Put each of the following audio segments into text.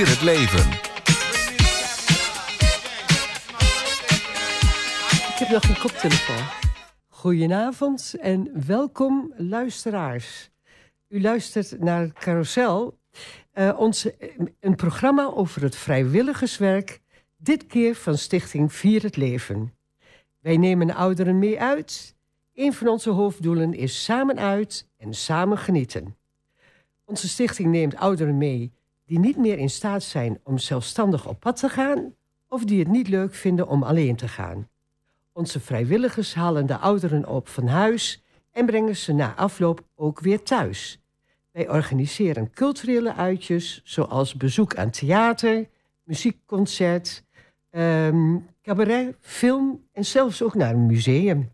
Vier het leven. Ik heb nog een koptelefoon. Goedenavond en welkom luisteraars. U luistert naar Carousel, uh, onze, een programma over het vrijwilligerswerk, dit keer van Stichting Vier het Leven. Wij nemen ouderen mee uit. Een van onze hoofddoelen is samen uit en samen genieten. Onze stichting neemt ouderen mee die niet meer in staat zijn om zelfstandig op pad te gaan of die het niet leuk vinden om alleen te gaan. Onze vrijwilligers halen de ouderen op van huis en brengen ze na afloop ook weer thuis. Wij organiseren culturele uitjes zoals bezoek aan theater, muziekconcert, um, cabaret, film en zelfs ook naar een museum.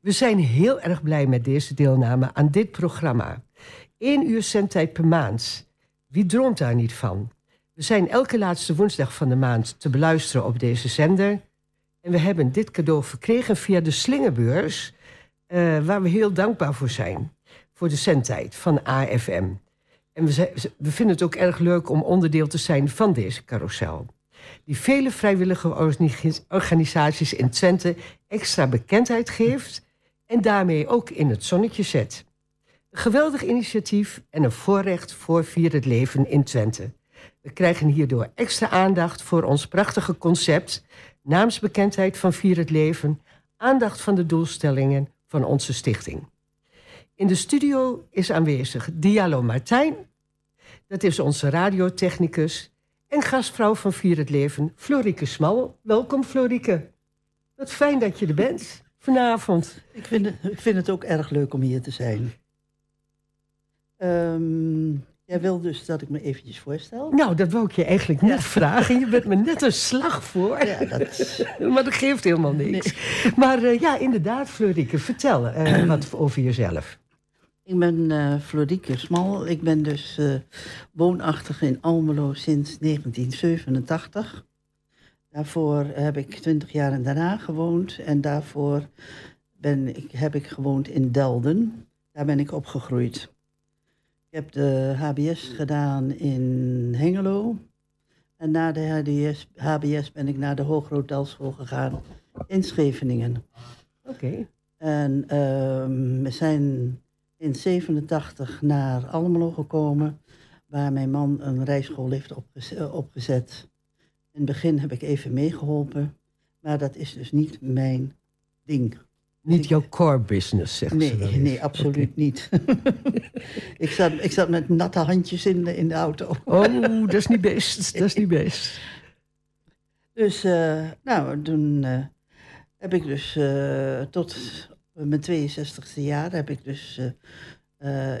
We zijn heel erg blij met deze deelname aan dit programma. Eén uur zendtijd per maand. Wie droomt daar niet van? We zijn elke laatste woensdag van de maand te beluisteren op deze zender. En we hebben dit cadeau verkregen via de Slingerbeurs, uh, waar we heel dankbaar voor zijn. Voor de zendtijd van AFM. En we, we vinden het ook erg leuk om onderdeel te zijn van deze carousel. Die vele vrijwillige organisaties in Twente extra bekendheid geeft en daarmee ook in het zonnetje zet. Geweldig initiatief en een voorrecht voor Vier het Leven in Twente. We krijgen hierdoor extra aandacht voor ons prachtige concept, naamsbekendheid van Vier het Leven, aandacht van de doelstellingen van onze stichting. In de studio is aanwezig Diallo Martijn, dat is onze radiotechnicus, en gastvrouw van Vier het Leven, Florike Smal. Welkom Florike. Wat fijn dat je er bent vanavond. Ik vind het ook erg leuk om hier te zijn. Um, jij wil dus dat ik me eventjes voorstel? Nou, dat wou ik je eigenlijk net vragen. Je bent me net een slag voor. Ja, dat... maar dat geeft helemaal niks. Maar uh, ja, inderdaad, Florike, vertel uh, wat over jezelf. Ik ben uh, Florieke Smal. Ik ben dus uh, woonachtig in Almelo sinds 1987. Daarvoor heb ik twintig jaar in Den Haag gewoond. En daarvoor ben ik, heb ik gewoond in Delden. Daar ben ik opgegroeid. Ik heb de HBS gedaan in Hengelo. En na de HDS, HBS ben ik naar de Hoogrood gegaan in Scheveningen. Oké. En uh, we zijn in 87 naar Almelo gekomen, waar mijn man een rijschool heeft eh, opgezet. In het begin heb ik even meegeholpen, maar dat is dus niet mijn ding. Niet jouw core business, zeg nee, ze Nee, absoluut niet. ik, zat, ik zat met natte handjes in de, in de auto. oh, dat is niet best. Dat is niet best. Dus, uh, nou, toen uh, heb ik dus uh, tot mijn 62e jaar heb ik dus...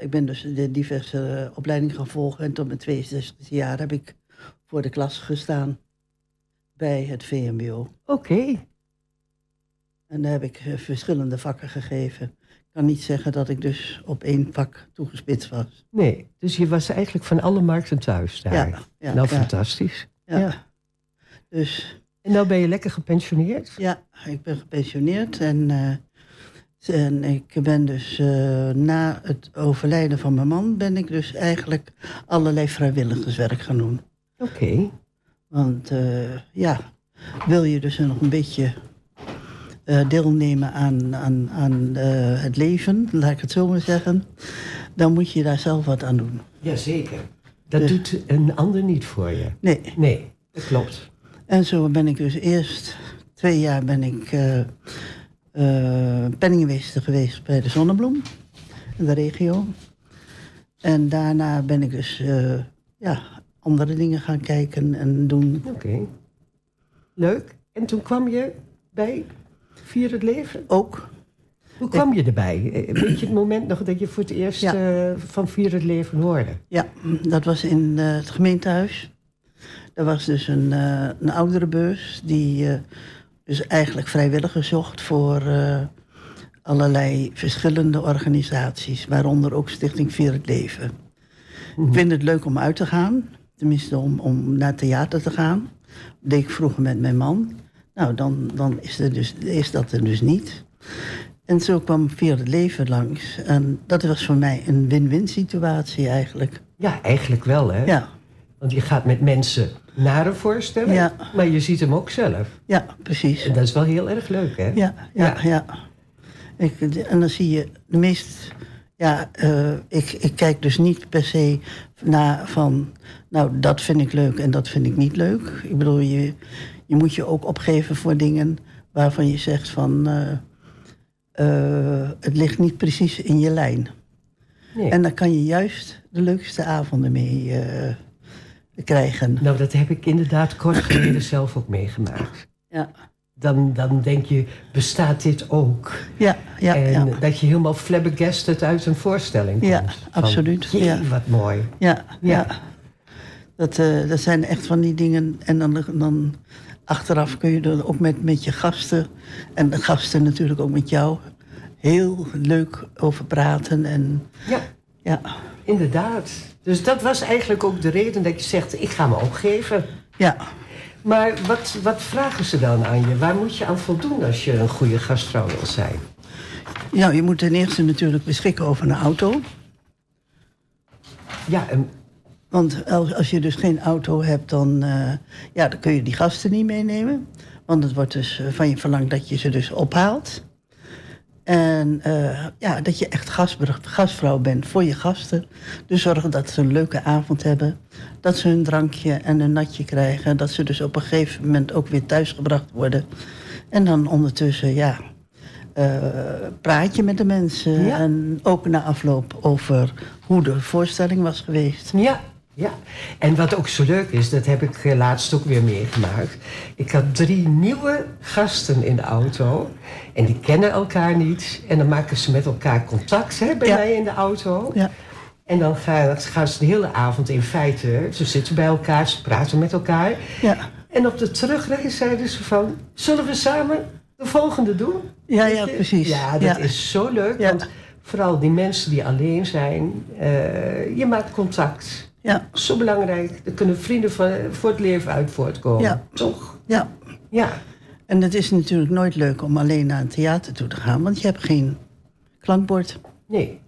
ik ben dus de diverse opleidingen gaan volgen. En tot mijn 62e jaar heb ik voor de klas gestaan bij het VMBO. Oké. En daar heb ik eh, verschillende vakken gegeven. Ik kan niet zeggen dat ik dus op één vak toegespitst was. Nee, dus je was eigenlijk van alle markten thuis daar. Ja, ja nou, fantastisch. Ja. Dus, en nou ben je lekker gepensioneerd? Ja, ik ben gepensioneerd en, uh, en ik ben dus uh, na het overlijden van mijn man... ben ik dus eigenlijk allerlei vrijwilligerswerk gaan doen. Oké. Want uh, ja, wil je dus nog een beetje uh, deelnemen aan, aan, aan uh, het leven, laat ik het zo maar zeggen, dan moet je daar zelf wat aan doen. Jazeker. Dat dus, doet een ander niet voor je. Nee. Nee, dat klopt. En zo ben ik dus eerst twee jaar ben ik uh, penningmeester geweest bij de Zonnebloem in de regio. En daarna ben ik dus ja, andere dingen gaan kijken en doen. Oké. Leuk. En toen kwam je bij Vier het leven? Ook. Hoe kwam je erbij? Eh, weet je het moment nog dat je voor het eerst ja. uh, van Vier het leven hoorde? Ja, dat was in uh, het gemeentehuis. Er was dus een, uh, een ouderenbeurs die dus eigenlijk vrijwilligers zocht voor allerlei verschillende organisaties, waaronder ook Stichting Vier het Leven. Ik vind het leuk om uit te gaan, tenminste om, om naar theater te gaan. Dat deed ik vroeger met mijn man. Nou, dan, dan is, er dus, is dat er dus niet. En zo kwam Vier het Leven langs. En dat was voor mij een win-win situatie eigenlijk. Ja, eigenlijk wel, hè? Ja. Want je gaat met mensen naar een voorstelling, Ja. maar je ziet hem ook zelf. Ja, precies. En dat is wel heel erg leuk, hè? Ja, ja, Ja. ja. Ik, en dan zie je de meest. Ja, eh, ik, ik kijk dus niet per se naar van. Nou, dat vind ik leuk en dat vind ik niet leuk. Ik bedoel, je, je moet je ook opgeven voor dingen waarvan je zegt van. eh, eh, het ligt niet precies in je lijn. Nee. En dan kan je juist de leukste avonden mee krijgen. Nou, dat heb ik inderdaad kort geleden zelf ook meegemaakt. Ja, Dan, dan denk je, bestaat dit ook? ja, ja. en ja. dat je helemaal flabbergasted uit een voorstelling komt. Ja, Van, absoluut, jee, ja. wat mooi. Ja, Ja. ja. Dat, eh, dat zijn echt van die dingen. En dan, dan achteraf kun je er ook met, met je gasten... en de gasten natuurlijk ook met jou... heel leuk over praten. En Ja, ja, inderdaad. Dus dat was eigenlijk ook de reden dat je zegt, ik ga me opgeven. ja. Maar wat, wat vragen ze dan aan je? Waar moet je aan voldoen als je een goede gastvrouw wil zijn? ja, je moet ten eerste natuurlijk beschikken over een auto. Ja, en, Want als, als je dus geen auto hebt, dan, eh, ja, dan kun je die gasten niet meenemen. Want het wordt dus eh, van je verlangd dat je ze dus ophaalt. En eh, ja, dat je echt gastvrouw bent voor je gasten. Dus zorg dat ze een leuke avond hebben. Dat ze hun drankje en een natje krijgen. Dat ze dus op een gegeven moment ook weer thuisgebracht worden. En dan ondertussen, ja, eh, praat je met de mensen. Ja. En ook na afloop over hoe de voorstelling was geweest. ja, ja. En wat ook zo leuk is, dat heb ik eh, laatst ook weer meegemaakt. Ik had drie nieuwe gasten in de auto. En die kennen elkaar niet. En dan maken ze met elkaar contact hè, bij Ja. mij in de auto. Ja. En dan gaan, gaan ze de hele avond in feite... Ze zitten bij elkaar, ze praten met elkaar. Ja, En op de terugreis zeiden ze van... Zullen we samen de volgende doen? ja, ja precies. Ja, dat ja. is zo leuk. Ja. Want vooral die mensen die alleen zijn... eh, je maakt contact. Ja, Zo belangrijk. Er kunnen vrienden van, voor het leven uit voortkomen. Ja. Toch? ja. Ja. En het is natuurlijk nooit leuk om alleen naar een theater toe te gaan, want je hebt geen klankbord. Nee.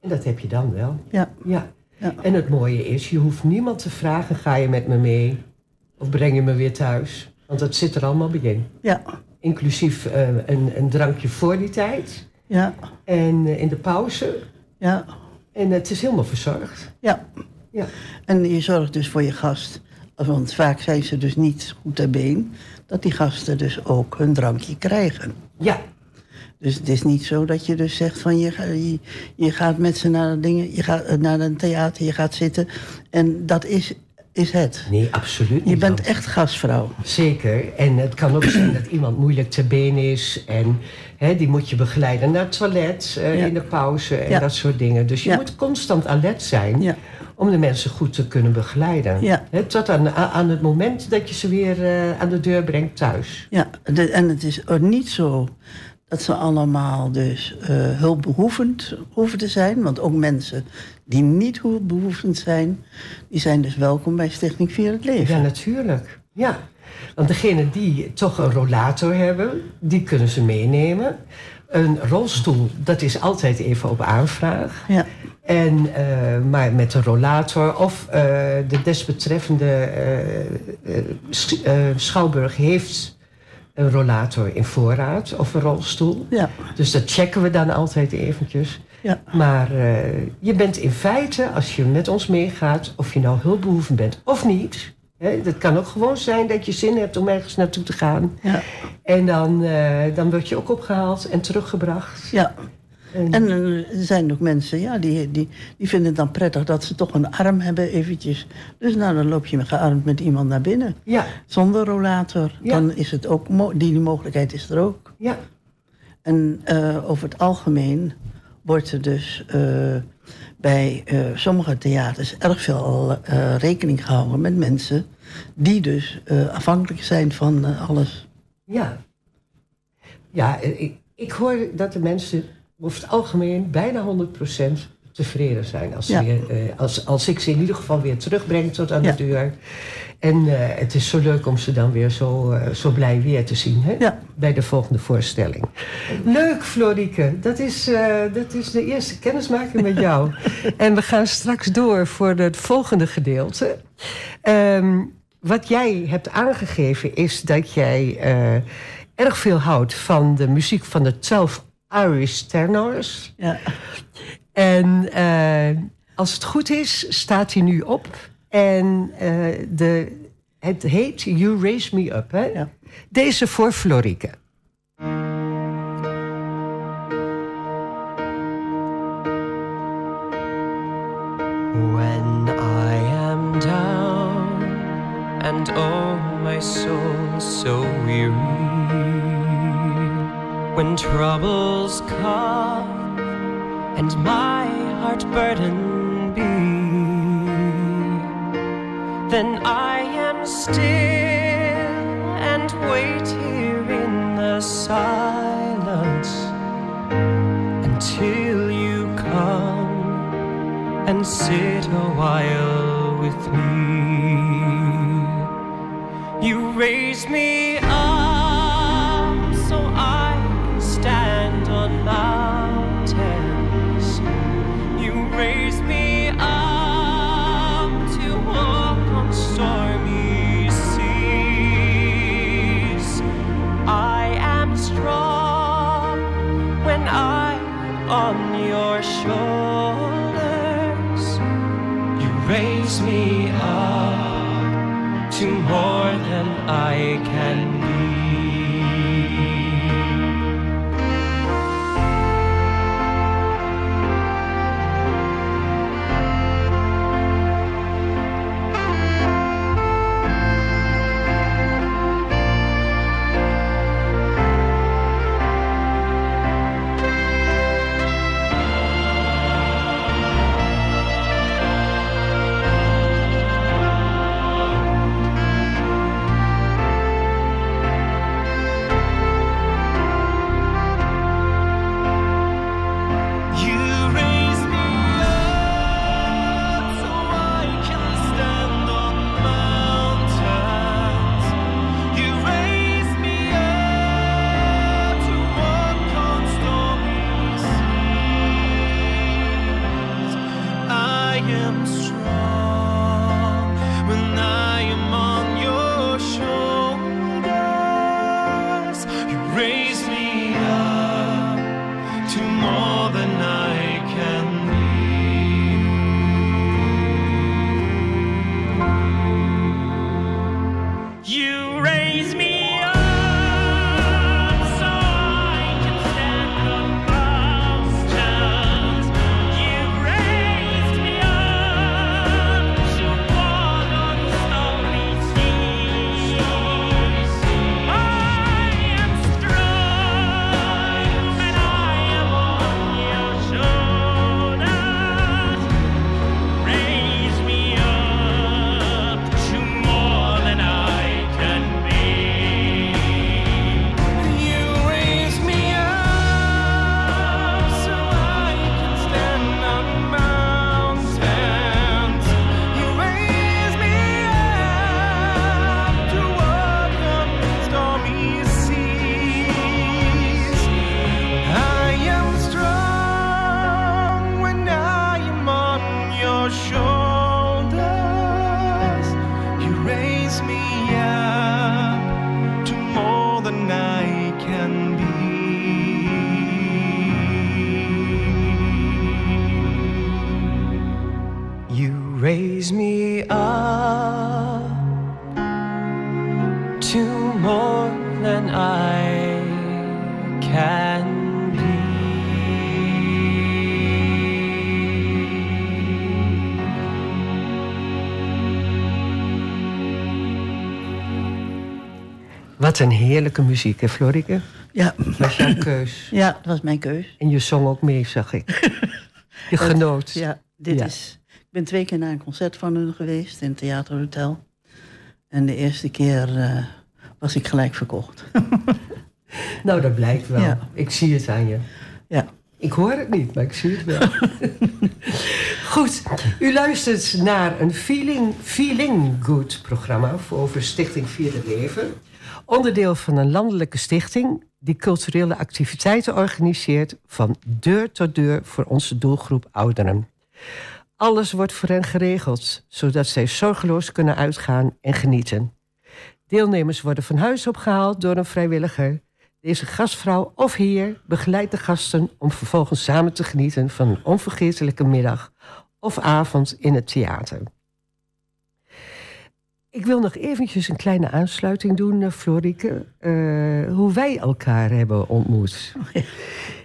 En dat heb je dan wel. Ja, Ja. Ja. En het mooie is, je hoeft niemand te vragen... ga je met me mee? Of breng je me weer thuis? Want dat zit er allemaal bij in. ja, Inclusief eh, een, een drankje voor die tijd. ja, En eh, in de pauze. ja, En het is helemaal verzorgd. ja. Ja. En je zorgt dus voor je gast, want vaak zijn ze dus niet goed ter been, dat die gasten dus ook hun drankje krijgen. Ja. Dus het is niet zo dat je dus zegt van je, je, je gaat met ze naar, de dingen, je gaat eh, naar een theater, je gaat zitten en dat is, is het. Nee, absoluut niet. Je bent echt gastvrouw. Zeker. En het kan ook zijn dat iemand moeilijk ter been is. En hè, die moet je begeleiden naar het toilet eh, Ja. in de pauze en Ja. dat soort dingen. Dus je Ja. moet constant alert zijn Ja. Om de mensen goed te kunnen begeleiden. Ja. Tot aan, aan het moment dat je ze weer eh, aan de deur brengt thuis. Ja, de- en het is ook niet zo dat ze allemaal dus eh, hulpbehoevend hoeven te zijn. Want ook mensen die niet hulpbehoevend zijn, die zijn dus welkom bij Stichting Vier het Leven. Ja, natuurlijk. Ja. Want degenen die toch een rollator hebben, die kunnen ze meenemen. Een rolstoel, dat is altijd even op aanvraag. Ja, En, eh, maar met een rollator of eh, de desbetreffende eh, sch- schouwburg heeft een rollator in voorraad of een rolstoel. ja, Dus dat checken we dan altijd eventjes. ja, Maar je bent in feite, als je met ons meegaat, of je nou hulpbehoevend bent of niet. Hè, het kan ook gewoon zijn dat je zin hebt om ergens naartoe te gaan. ja, En dan, dan word je ook opgehaald en teruggebracht. ja. En- En eh, er zijn ook mensen, ja, die, die, die vinden het dan prettig dat ze toch een arm hebben eventjes. Dus nou, dan loop je met gearmd met iemand naar binnen. ja, Zonder rollator. Ja. Dan is het ook, die, die mogelijkheid is er ook. ja, En eh, over het algemeen wordt er dus eh, bij sommige theaters erg veel rekening gehouden met mensen die dus afhankelijk zijn van alles. ja. Ja, ik, ik hoor dat de mensen over het algemeen bijna 100% tevreden zijn. Als, Ja. weer, eh, als, als ik ze in ieder geval weer terugbreng tot aan Ja. de deur. En eh, het is zo leuk om ze dan weer zo, eh, zo blij weer te zien. Hè? Ja, bij de volgende voorstelling. Leuk, Florike. Dat is, uh, dat is de eerste kennismaking met jou. en we gaan straks door voor het volgende gedeelte. Um, wat jij hebt aangegeven is dat jij uh, erg veel houdt van de muziek van de 12 Irish tenors. Ja. En uh, als het goed is, staat hij nu op. En uh, de, het heet You Raise Me Up. Hè? Ja. Deze voor Florike. When I am down and oh my soul so weary When troubles come and my heart burden be Then I am still and wait here in the silence until you come and sit a while with me. You raise me I am strong Wat een heerlijke muziek, hè, Florike? Ja. Was jouw keus. ja, dat was mijn keus. En je zong ook mee, zag ik. Je genoot. Ja, dit Ja. is. Ik ben twee keer naar een concert van hun geweest in het Theaterhotel. En de eerste keer eh, was ik gelijk verkocht. Nou, dat blijkt wel. Ja. Ik zie het aan je. ja. Ik hoor het niet, maar ik zie het wel. Goed, u luistert naar een Feeling, Feeling Good programma voor over Stichting Vierde Leven. Onderdeel van een landelijke stichting die culturele activiteiten organiseert van deur tot deur voor onze doelgroep ouderen. Alles wordt voor hen geregeld, zodat zij zorgeloos kunnen uitgaan en genieten. Deelnemers worden van huis opgehaald door een vrijwilliger. Deze gastvrouw of heer begeleidt de gasten om vervolgens samen te genieten van een onvergetelijke middag of avond in het theater. Ik wil nog eventjes een kleine aansluiting doen, uh, Florike. Uh, hoe wij elkaar hebben ontmoet.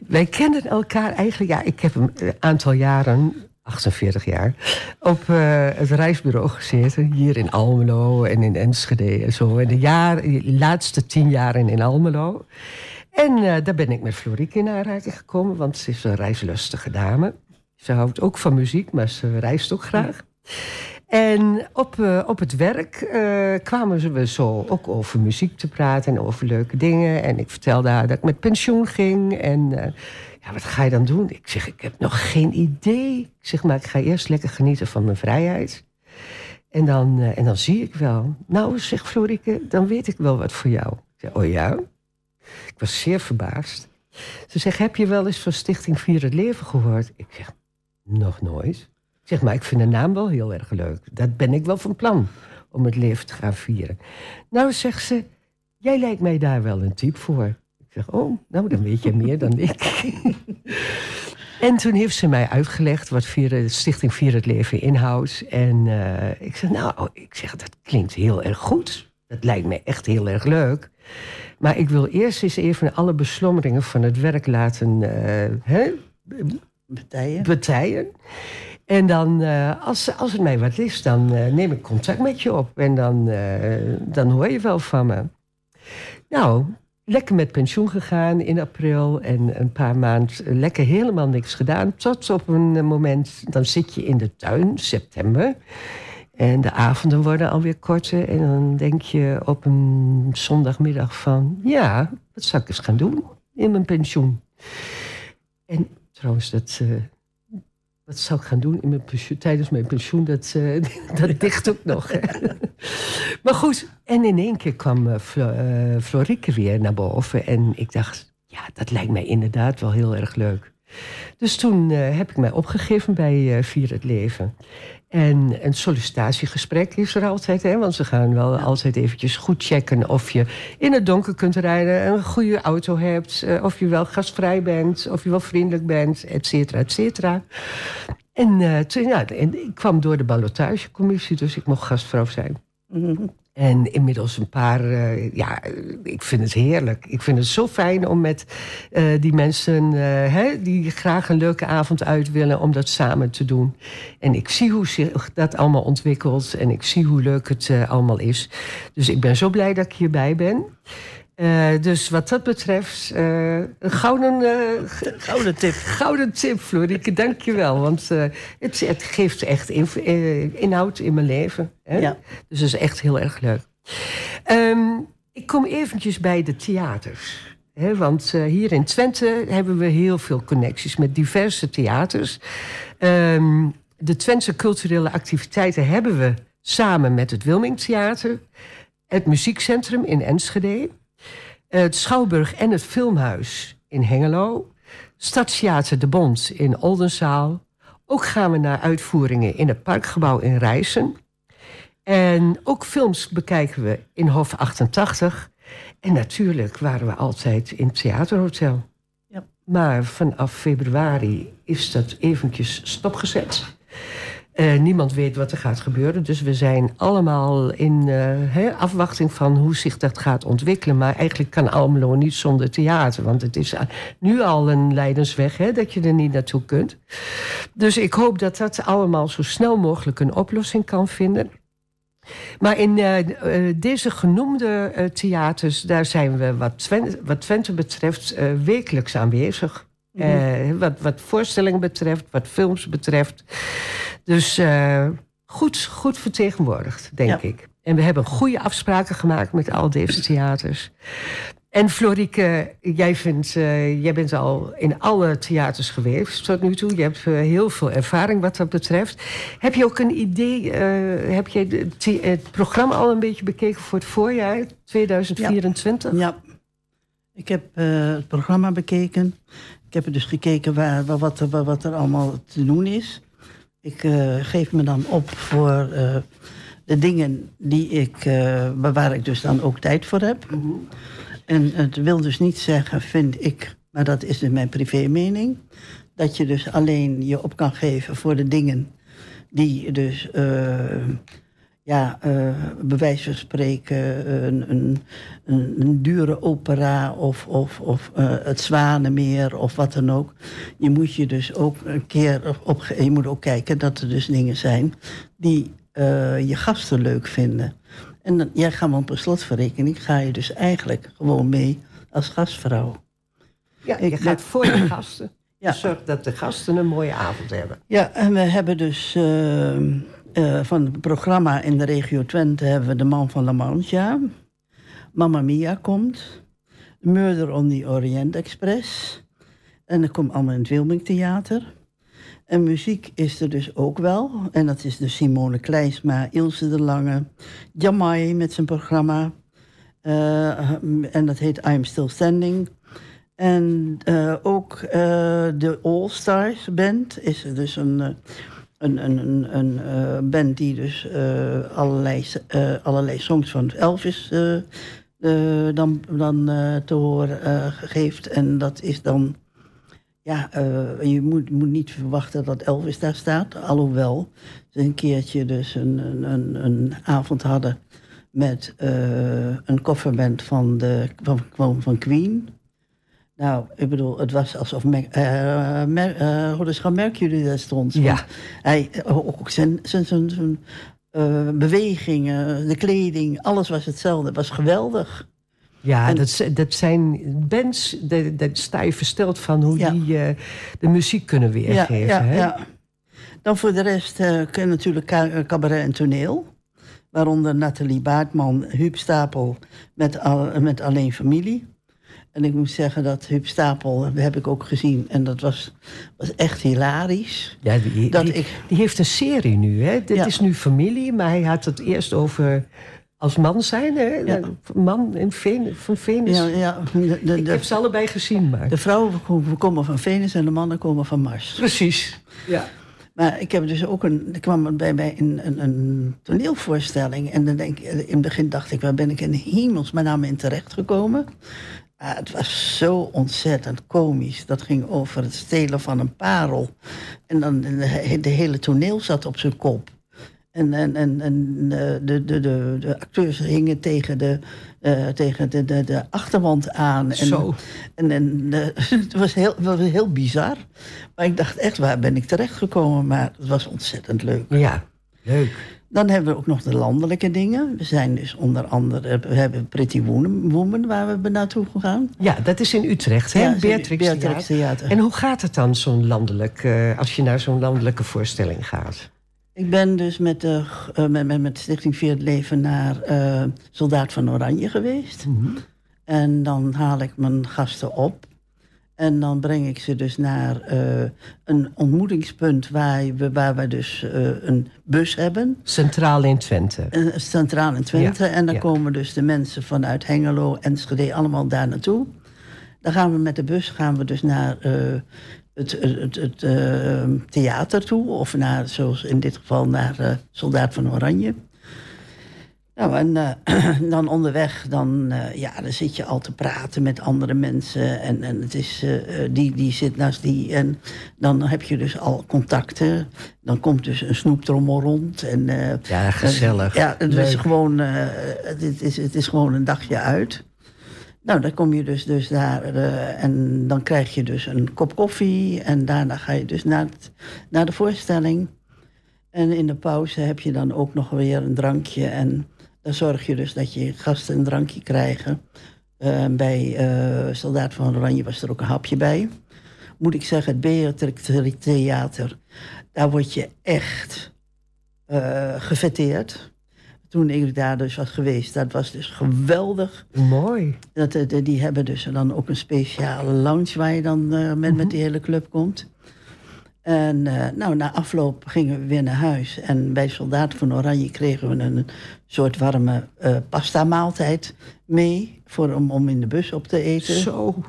Wij kennen elkaar eigenlijk... Ja, ik heb een aantal jaren 48 jaar, op uh, het reisbureau gezeten. Hier in Almelo en in Enschede en zo. In de, jaar, de laatste tien jaren in Almelo. En uh, daar ben ik met Florieke in aanraking gekomen, want ze is een reislustige dame. Ze houdt ook van muziek, maar ze reist ook graag. En op, uh, op het werk kwamen we zo ook over muziek te praten en over leuke dingen. En ik vertelde haar dat ik met pensioen ging. En ja, wat ga je dan doen? Ik zeg, ik heb nog geen idee. Ik zeg, maar ik ga eerst lekker genieten van mijn vrijheid. En dan, uh, en dan zie ik wel. Nou, zegt Florike, dan weet ik wel wat voor jou. Ik oh ja? Ik was zeer verbaasd. Ze zegt, heb je wel eens van Stichting Vier het Leven gehoord? Ik zeg, nog nooit. Ik zeg, maar ik vind de naam wel heel erg leuk. Dat ben ik wel van plan, om het leven te gaan vieren. Nou, zegt ze, jij lijkt mij daar wel een type voor zeg, oh, nou, dan weet je meer dan ik. en toen heeft ze mij uitgelegd wat Stichting Vier het Leven inhoudt. En uh, ik zeg, nou, oh, ik zeg, dat klinkt heel erg goed. Dat lijkt me echt heel erg leuk. Maar ik wil eerst eens even alle beslommeringen van het werk laten uh, hè? Betijen. betijen. En dan, uh, als, als het mij wat is, dan neem ik contact met je op. En dan, dan hoor je wel van me. Nou, lekker met pensioen gegaan in april. En een paar maanden lekker helemaal niks gedaan. Tot op een moment, dan zit je in de tuin, september. En de avonden worden alweer korter. En dan denk je op een zondagmiddag van... ja, wat zou ik eens gaan doen in mijn pensioen? En trouwens, dat, wat zou ik gaan doen in mijn pensioen, tijdens mijn pensioen? Dat, uh, dat dicht ook nog. maar goed, en in één keer kwam uh, Flo, uh, Florieke weer naar boven. En ik dacht, ja, dat lijkt mij inderdaad wel heel erg leuk. Dus toen heb ik mij opgegeven bij Vier het Leven. En een sollicitatiegesprek is er altijd, hè? want ze gaan wel altijd eventjes goed checken of je in het donker kunt rijden, een goede auto hebt, of je wel gastvrij bent, of je wel vriendelijk bent, et cetera, et cetera. En, uh, toen, ja, en ik kwam door de ballotagecommissie, dus ik mocht gastvrouw zijn. Mm -hmm. En inmiddels een paar, uh, ja, ik vind het heerlijk. Ik vind het zo fijn om met uh, die mensen uh, hè, die graag een leuke avond uit willen, om dat samen te doen. En ik zie hoe zich dat allemaal ontwikkelt en ik zie hoe leuk het allemaal is. Dus ik ben zo blij dat ik hierbij ben. Uh, dus wat dat betreft, uh, een gouden, uh, gouden tip. Gouden tip, Florieke, dank je wel. Want het, het, geeft echt in, inhoud in mijn leven. Hè? Ja. Dus dat is echt heel erg leuk. Um, ik kom eventjes bij de theaters. Hè, want hier in Twente hebben we heel veel connecties met diverse theaters. Um, de Twentse culturele activiteiten hebben we samen met het Wilming Theater... het Muziekcentrum in Enschede het Schouwburg en het Filmhuis in Hengelo. Stadstheater De Bond in Oldenzaal. Ook gaan we naar uitvoeringen in het Parkgebouw in Rijssen. En ook films bekijken we in Hof 88. En natuurlijk waren we altijd in het Theaterhotel. Ja. Maar vanaf februari is dat eventjes stopgezet. Uh, niemand weet wat er gaat gebeuren. Dus we zijn allemaal in uh, afwachting van hoe zich dat gaat ontwikkelen. Maar eigenlijk kan Almelo niet zonder theater. Want het is nu al een leidensweg dat je er niet naartoe kunt. Dus ik hoop dat dat allemaal zo snel mogelijk een oplossing kan vinden. Maar in deze genoemde theaters, daar zijn we wat wat Twente betreft wekelijks aanwezig. Uh, wat, wat voorstellingen betreft, wat films betreft. Dus uh, goed, goed vertegenwoordigd, denk ja. ik. En we hebben goede afspraken gemaakt met al deze theaters. En Florieke, jij, vindt, uh, jij bent al in alle theaters geweest tot nu toe. Je hebt uh, heel veel ervaring wat dat betreft. Heb je ook een idee, uh, heb je het programma al een beetje bekeken voor het voorjaar 2024? Ja, ja. ik heb het programma bekeken. Ik heb dus gekeken waar, waar wat, waar, wat er allemaal te doen is. Ik geef me dan op voor de dingen die ik, waar ik dus dan ook tijd voor heb. Mm -hmm. En het wil dus niet zeggen, vind ik, maar dat is dus mijn privé mening, dat je dus alleen je op kan geven voor de dingen die dus, ja, uh, bij wijze van spreken, een, een, een, een dure opera of, of, of uh, het Zwanenmeer of wat dan ook. Je moet je dus ook een keer op, je moet ook kijken dat er dus dingen zijn die je gasten leuk vinden. En dan, jij gaat op een slotverrekening, ga je dus eigenlijk gewoon mee als gastvrouw. Ja, je gaat voor de gasten. Ja. Zorg dat de gasten een mooie avond hebben. Ja, en we hebben dus uh, van het programma in de regio Twente... hebben we de man van La Mancha. Mamma Mia komt. Murder on the Orient Express. En dat komt allemaal in het Wilming Theater. En muziek is er dus ook wel. En dat is dus Simone Kleinsma, Ilse de Lange, Jamai met zijn programma. Uh, en dat heet I'm Still Standing. En uh, ook de All Stars Band is er dus een, een, een, een, een band die dus allerlei, allerlei songs van Elvis dan, dan te horen geeft. En dat is dan ja, je moet, moet niet verwachten dat Elvis daar staat. Alhoewel ze een keertje dus een, een, een avond hadden met een kofferband van, de, van, van Queen. Nou, ik bedoel, het was alsof Mer, uh, Mer, uh, Mercury daar stond. Ja. Hij, ook zijn, zijn, zijn, zijn uh, bewegingen, de kleding, alles was hetzelfde. Het was geweldig. Ja, dat, dat zijn bands, daar sta je versteld van hoe die uh, de muziek kunnen weergeven. Ja, ja, hè? ja. Dan voor de rest uh, natuurlijk cabaret en toneel. Waaronder Nathalie Baartman, Huub Stapel met, al, met Alleen Familie. En ik moet zeggen dat Huub Stapel heb ik ook gezien. En dat was, was echt hilarisch. Ja, die, dat die, ik... die heeft een serie nu. Hè? Dit is nu familie, maar hij had het eerst over als man zijn, hè? Ja. Man in Ven van Venus. Ja, ja. De, de, ik heb ze allebei gezien, maar... De vrouwen komen van Venus en de mannen komen van Mars. Precies, ja. Maar ik heb dus ook een... Er kwam bij mij een, een, een toneelvoorstelling. En dan denk, in het begin dacht ik, waar ben ik in hemelsnaam in terechtgekomen? Ah, het was zo ontzettend komisch. Dat ging over het stelen van een parel. En dan de, de hele toneel zat op zijn kop. En, en, en, en de, de, de, de acteurs hingen tegen de, uh, tegen de, de, de achterwand aan. En, Zo. En, en uh, het was heel, was heel bizar. Maar ik dacht echt, waar ben ik terechtgekomen? Maar het was ontzettend leuk. Ja, leuk. Dan hebben we ook nog de landelijke dingen. We zijn dus onder andere, we hebben Pretty Woman, waar we naartoe gegaan. Ja, dat is in Utrecht, hè? Ja, Beatrix, Beatrix Theater. En hoe gaat het dan, zo'n landelijk, uh, als je naar zo'n landelijke voorstelling gaat? Ik ben dus met, de, uh, met, met, Stichting Vier het Leven naar uh, Soldaat van Oranje geweest. Mm -hmm. En dan haal ik mijn gasten op. En dan breng ik ze dus naar uh, een ontmoetingspunt waar we, waar we dus een bus hebben. Centraal in Twente. centraal in Twente. Ja, en dan ja. komen dus de mensen vanuit Hengelo, Enschede, allemaal daar naartoe. Dan gaan we met de bus gaan we dus naar het, het, het uh, theater toe. Of naar, zoals in dit geval naar Soldaat van Oranje. Nou, en uh, dan onderweg, dan, ja, dan zit je al te praten met andere mensen. En, en het is, die, die zit naast die. En dan heb je dus al contacten. Dan komt dus een snoeptrommel rond. En, ja, gezellig. ja, het is, gewoon, het, is, het is gewoon een dagje uit. Nou, dan kom je dus, dus daar uh, en dan krijg je dus een kop koffie. En daarna ga je dus naar, het, naar de voorstelling. En in de pauze heb je dan ook nog weer een drankje. En dan zorg je dus dat je gasten een drankje krijgen. Uh, bij uh, Soldaat van Oranje was er ook een hapje bij. Moet ik zeggen, het Beatrix Theater, daar word je echt gefeteerd toen ik daar dus was geweest. Dat was dus geweldig. Mooi. Dat, eh, die hebben dus dan ook een speciale lounge waar je dan eh, met, met die hele club komt. En eh, nou, na afloop gingen we weer naar huis. En bij Soldaten van Oranje kregen we een soort warme eh pasta maaltijd mee. Voor, om, om in de bus op te eten. Zo.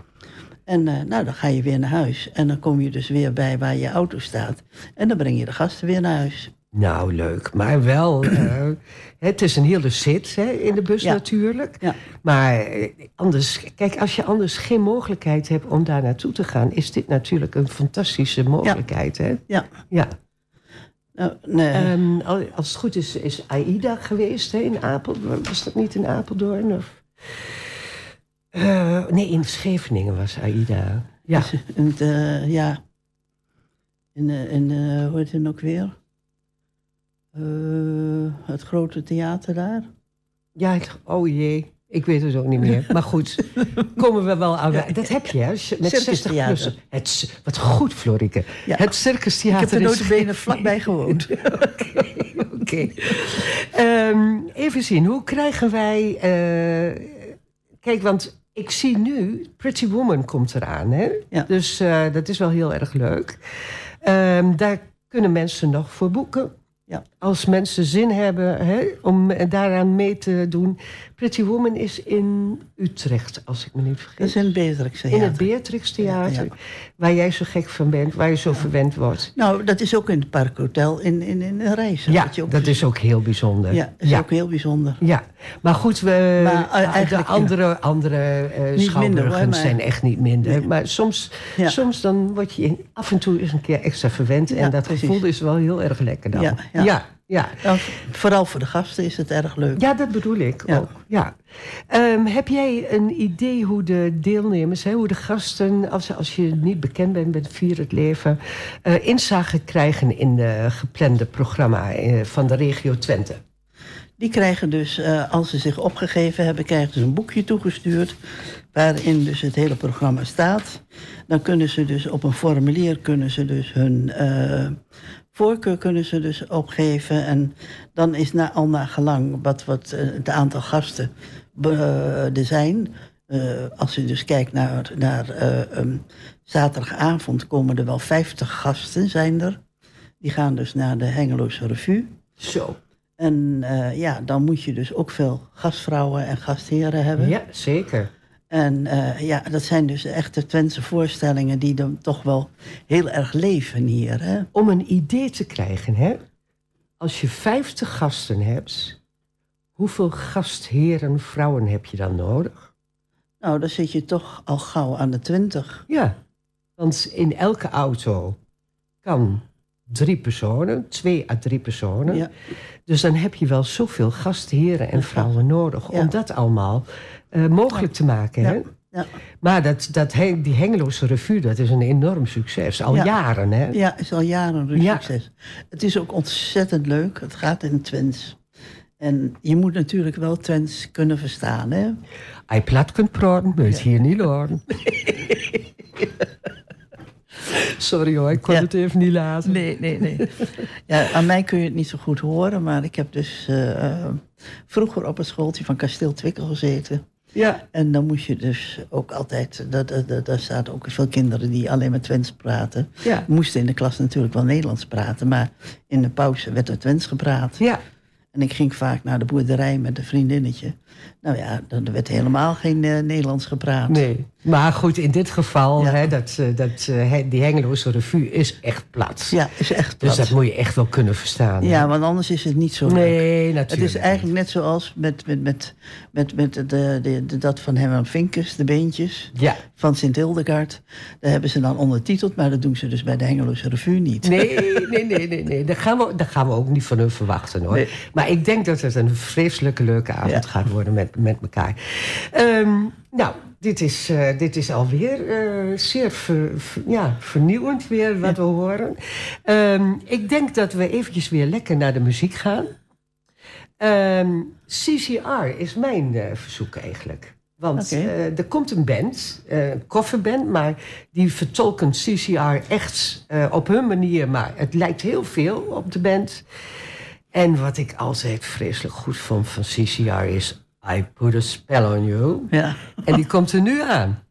En eh, nou, dan ga je weer naar huis. En dan kom je dus weer bij waar je auto staat. En dan breng je de gasten weer naar huis. Nou, leuk. Maar wel, eh, het is een hele zit hè, in de bus Ja. natuurlijk. Ja. Maar eh, anders, kijk, als je anders geen mogelijkheid hebt om daar naartoe te gaan, is dit natuurlijk een fantastische mogelijkheid. Hè? Ja. ja. Nou, nee. Ehm, al- als het goed is, is AIDA geweest hè, in Apeldoorn. Was dat niet in Apeldoorn? Of? Eh, nee, in Scheveningen was AIDA. Ja. Eh, ja. In eh, hoe heet het ook weer? Eh, het grote theater daar. Ja, oh jee. Ik weet het ook niet meer. Maar goed, komen we wel aan. Dat heb je, hè? Met Circus 60 theater. plus. Het, wat goed, Florike. Ja. Het Circus Ik heb Theater er is- notabene vlakbij gewoond. Oké. Ehm, even zien, hoe krijgen wij... eh, kijk, want ik zie nu... Pretty Woman komt eraan, hè? Ja. Dus eh, dat is wel heel erg leuk. Ehm, daar kunnen mensen nog voor boeken. Ja. Als mensen zin hebben hè, om daaraan mee te doen. Pretty Woman is in Utrecht, als ik me niet Dat vergis. is in het Beatrix in het Theater. Beatrix Theater. Ja, Waar jij zo gek van bent, waar je zo verwend wordt. Nou, dat is ook in het Parkhotel in, in, in. Ja, wat je ook dat is ook heel bijzonder. Ja, is ja. ook heel bijzonder. Ja, maar goed, we, Maar, eh, de andere, andere hoor, maar- zijn echt niet minder. Nee. Maar soms, Ja. soms dan word je af en toe eens een keer extra verwend. Ja, en dat precies. gevoel is wel heel erg lekker dan. Ja, ja. vooral voor de gasten is het erg leuk. Ja, dat bedoel ik Ja. ook. Ja. Ehm, heb jij een idee hoe de deelnemers, hè, hoe de gasten, als, als je niet bekend bent met Vier het Leven, eh inzage krijgen in de geplande programma eh, van de regio Twente? Die krijgen dus, eh, als ze zich opgegeven hebben, krijgen ze een boekje toegestuurd. Waarin dus het hele programma staat. Dan kunnen ze dus op een formulier kunnen ze dus hun voorkeur kunnen ze dus opgeven. En dan is na, al naar gelang wat, wat eh, het aantal gasten eh, er zijn. eh, als je dus kijkt naar, naar eh, ehm, zaterdagavond komen er wel 50 gasten zijn er. Die gaan dus naar de Hengeloze Revue. Zo. En ja, dan moet je dus ook veel gastvrouwen en gastheren hebben. Ja, zeker. En eh, ja, dat zijn dus echte Twentse voorstellingen die dan toch wel heel erg leven hier. Hè? Om een idee te krijgen, hè? Als je 50 gasten hebt, hoeveel gastheren, vrouwen heb je dan nodig? Nou, dan zit je toch al gauw aan de twintig. Ja, want in elke auto kan drie personen, twee à drie personen. Ja. Dus dan heb je wel zoveel gastheren en vrouwen nodig Ja. om dat allemaal eh, mogelijk te maken. Hè? Ja. Maar dat, dat, die Hengeloze Revue, dat is een enorm succes. Al Ja. jaren, hè? ja, is al jaren een Ja. succes. Het is ook ontzettend leuk. Het gaat in Twents. En je moet natuurlijk wel Twents kunnen verstaan. Hè? Hij plat kunt praten, moet je hier niet horen. Sorry hoor, ik kon Ja. het even niet laten. Nee, nee, nee. Ja, aan mij kun je het niet zo goed horen, maar ik heb dus eh, eh, vroeger op het schooltje van Kasteel Twikkel gezeten. Ja, En dan moest je dus ook altijd, dat- dat- dat- daar zaten ook veel kinderen die alleen maar Twents praten. ja, Moesten in de klas natuurlijk wel Nederlands praten, maar in de pauze werd er Twents gepraat. ja. En ik ging vaak naar de boerderij met een vriendinnetje. Nou ja, dan werd helemaal geen eh, Nederlands gepraat. Nee. Maar goed, in dit geval, Ja. hè, dat, eh, dat, eh, die Hengeloze Revue is echt plat. Ja, is echt Dus plat. dat moet je echt wel kunnen verstaan. hè? Ja, want anders is het niet zo leuk. Nee, natuurlijk. Het is eigenlijk net zoals met, met, met, met, met de, de, de- dat van Herman Vinkers, de beentjes Ja. van Sint Hildegard. Daar hebben ze dan ondertiteld, maar dat doen ze dus bij de Hengeloze Revue niet. Nee, nee, nee, nee, nee. Dat, gaan we, dat gaan we ook niet van hun verwachten hoor. Nee. Maar ik denk dat het een vreselijke leuke avond Ja. gaat worden met, met elkaar. Ehm, nou, dit is, eh, dit is alweer eh, zeer ver- ver- ja, vernieuwend weer wat we horen. Ehm, ik denk dat we eventjes weer lekker naar de muziek gaan. Ehm, CCR is mijn eh, verzoek eigenlijk. Want er komt een band, een kofferband, maar die vertolken CCR echt op hun manier. Maar het lijkt heel veel op de band. En wat ik altijd vreselijk goed vond van CCR is... I put a spell on you. Ja. En die komt er nu aan.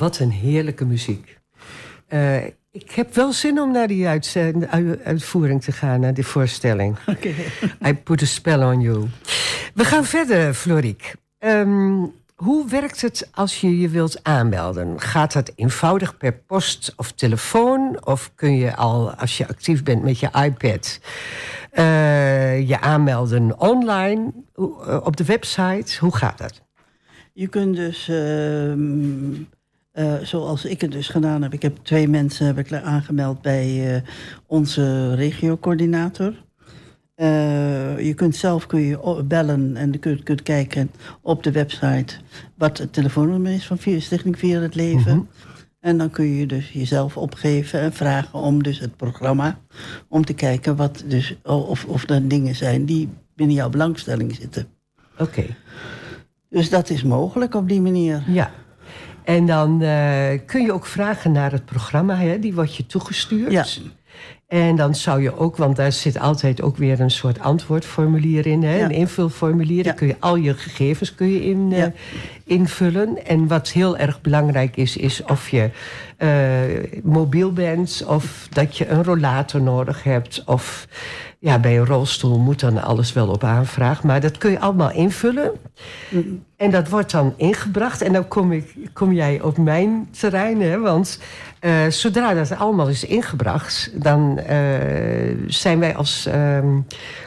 Wat een heerlijke muziek. Eh, ik heb wel zin om naar die uitvoering te gaan, naar die voorstelling. Oké. I put a spell on you. We gaan verder, Floriek. Ehm, hoe werkt het als je je wilt aanmelden? Gaat dat eenvoudig per post of telefoon? Of kun je al, als je actief bent met je iPad, eh, je aanmelden online eh, op de website? Hoe gaat dat? Je kunt dus ehm, eh, zoals ik het dus gedaan heb. Ik heb twee mensen heb ik aangemeld bij eh, onze regiocoördinator. Eh, je kunt zelf kun je bellen en je kunt, kunt kijken op de website wat het telefoonnummer is van Stichting Vier het Leven. Mhm. En dan kun je dus jezelf opgeven en vragen om dus het programma. Om te kijken wat dus, of, of er dingen zijn die binnen jouw belangstelling zitten. Oké, Dus dat is mogelijk op die manier. ja. En dan eh, kun je ook vragen naar het programma, hè? die wordt je toegestuurd. Ja. En dan zou je ook, want daar zit altijd ook weer een soort antwoordformulier in, hè? Ja. een invulformulier. Ja. Daar kun je al je gegevens kun je in, eh, invullen. En wat heel erg belangrijk is, is of je eh, mobiel bent, of dat je een rollator nodig hebt, of ja, bij een rolstoel moet dan alles wel op aanvraag. Maar dat kun je allemaal invullen. En dat wordt dan ingebracht. En dan kom, ik, kom jij op mijn terrein. Hè? Want eh, zodra dat allemaal is ingebracht... dan eh, zijn wij als ehm,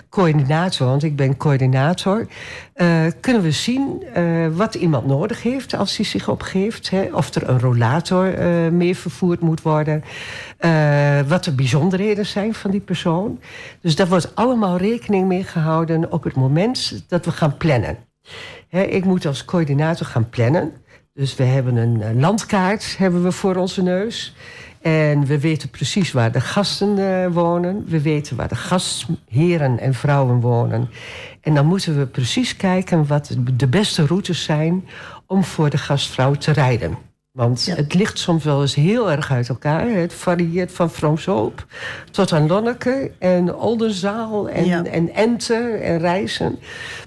coördinator... want ik ben coördinator... eh, kunnen we zien wat iemand nodig heeft als hij zich opgeeft. Hè? Of er een rollator eh mee vervoerd moet worden. wat de bijzonderheden zijn van die persoon. Dus daar wordt allemaal rekening mee gehouden... op het moment dat we gaan plannen. Hè, ik moet als coördinator gaan plannen. Dus we hebben een landkaart hebben we voor onze neus. En we weten precies waar de gasten eh, wonen. We weten waar de gastheren en vrouwen wonen. En dan moeten we precies kijken wat de beste routes zijn om voor de gastvrouw te rijden. Want Ja. het ligt soms wel eens heel erg uit elkaar. Het varieert van Vroomshoop tot aan Lonneke en Oldenzaal en, Ja. en Ente en Rijssen.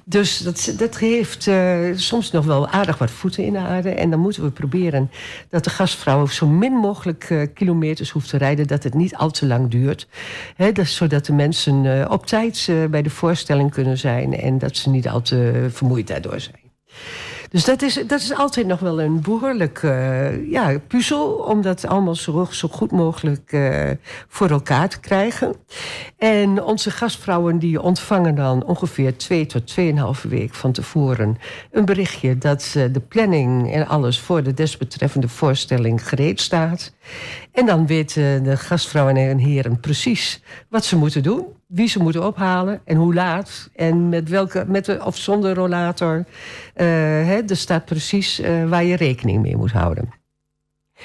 Dus dat, dat heeft eh, soms nog wel aardig wat voeten in de aarde. En dan moeten we proberen dat de gastvrouw zo min mogelijk eh, kilometers hoeft te rijden. Dat het niet al te lang duurt. Hè, dat, zodat de mensen eh, op tijd bij de voorstelling kunnen zijn. En dat ze niet al te vermoeid daardoor zijn. Dus dat is, dat is altijd nog wel een behoorlijk eh, ja, puzzel... om dat allemaal zo, zo goed mogelijk eh, voor elkaar te krijgen. En onze gastvrouwen die ontvangen dan ongeveer twee tot tweeënhalve week van tevoren... een berichtje dat de planning en alles voor de desbetreffende voorstelling gereed staat. En dan weten de gastvrouwen en heren precies wat ze moeten doen... wie ze moeten ophalen en hoe laat en met welke, met de, of zonder rollator... Eh, hè, er staat precies eh, waar je rekening mee moet houden.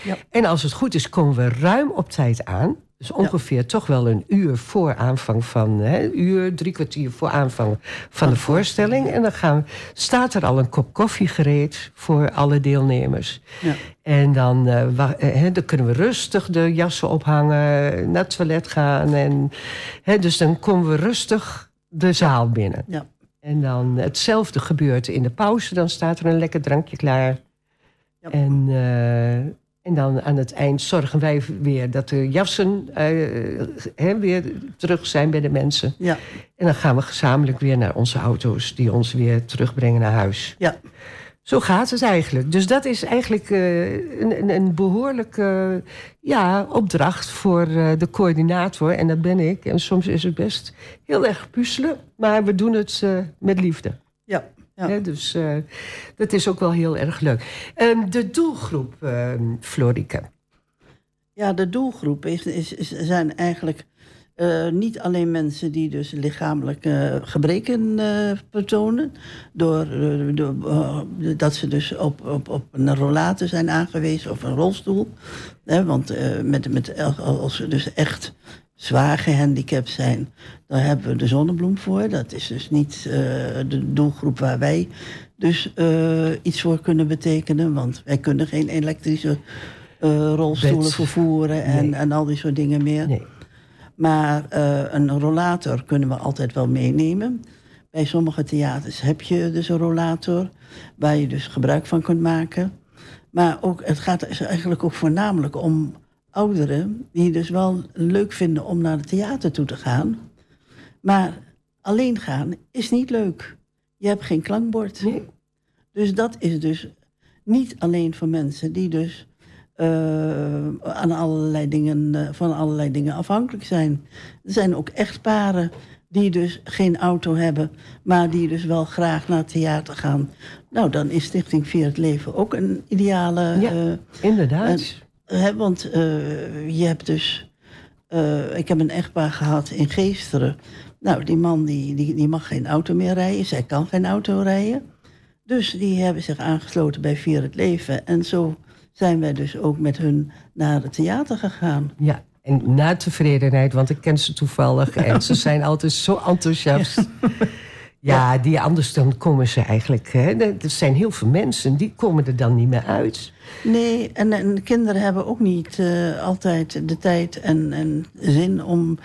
Ja. En als het goed is, komen we ruim op tijd aan. Dus ongeveer toch wel een uur voor aanvang van... Hè, uur, drie kwartier voor aanvang van de voorstelling. En dan gaan, staat er al een kop koffie gereed voor alle deelnemers. Ja. En dan, wa- eh, hè, dan kunnen we rustig de jassen ophangen, naar het toilet gaan. En, hè, dus dan komen we rustig de zaal binnen. Ja. En dan hetzelfde gebeurt in de pauze. Dan staat er een lekker drankje klaar. Ja. En, eh, en dan aan het eind zorgen wij weer dat de jassen eh, weer terug zijn bij de mensen. Ja, En dan gaan we gezamenlijk weer naar onze auto's... die ons weer terugbrengen naar huis. ja. Zo gaat het eigenlijk. Dus dat is eigenlijk eh, een, een, behoorlijke ja, opdracht voor eh, de coördinator. En dat ben ik. En soms is het best heel erg puzzelen. Maar we doen het met liefde. ja. Ja. Dus eh, dat is ook wel heel erg leuk. Ehm, de doelgroep, ehm Florike. Ja, de doelgroep is, is, is- zijn eigenlijk eh, niet alleen mensen die dus lichamelijke gebreken eh, vertonen. Door, door, dat ze dus op, op, op een rollator zijn aangewezen of een rolstoel. Want met, met, als ze dus echt zwaar gehandicapt zijn, dan hebben we de zonnebloem voor. Dat is dus niet eh, de doelgroep waar wij dus eh, iets voor kunnen betekenen. Want wij kunnen geen elektrische eh, rolstoelen vervoeren en, Nee. en al die soort dingen meer. Nee. Maar een rollator kunnen we altijd wel meenemen. Bij sommige theaters heb je dus een rollator waar je dus gebruik van kunt maken. Maar ook, het gaat dus eigenlijk ook voornamelijk om ouderen die dus wel leuk vinden om naar het theater toe te gaan. Maar alleen gaan is niet leuk. Je hebt geen klankbord. Nee. Dus dat is dus niet alleen voor mensen die dus eh, aan allerlei dingen, eh, van allerlei dingen afhankelijk zijn. Er zijn ook echtparen die dus geen auto hebben, maar die dus wel graag naar het theater gaan. Nou, dan is Stichting Vier het Leven ook een ideale. Ja. eh, Inderdaad. Hè, want eh, je hebt dus. eh, ik heb een echtpaar gehad in Geesteren. Nou, die man die, die, die mag geen auto meer rijden. Zij kan geen auto rijden. Dus die hebben zich aangesloten bij Vier het Leven. En zo zijn wij dus ook met hun naar het theater gegaan. Ja, en na tevredenheid, want ik ken ze toevallig en ze zijn altijd zo enthousiast. Ja, die anders dan komen ze eigenlijk. Hè, er zijn heel veel mensen die komen er dan niet meer uit. Nee, en, en de kinderen hebben ook niet eh, altijd de tijd en, en zin om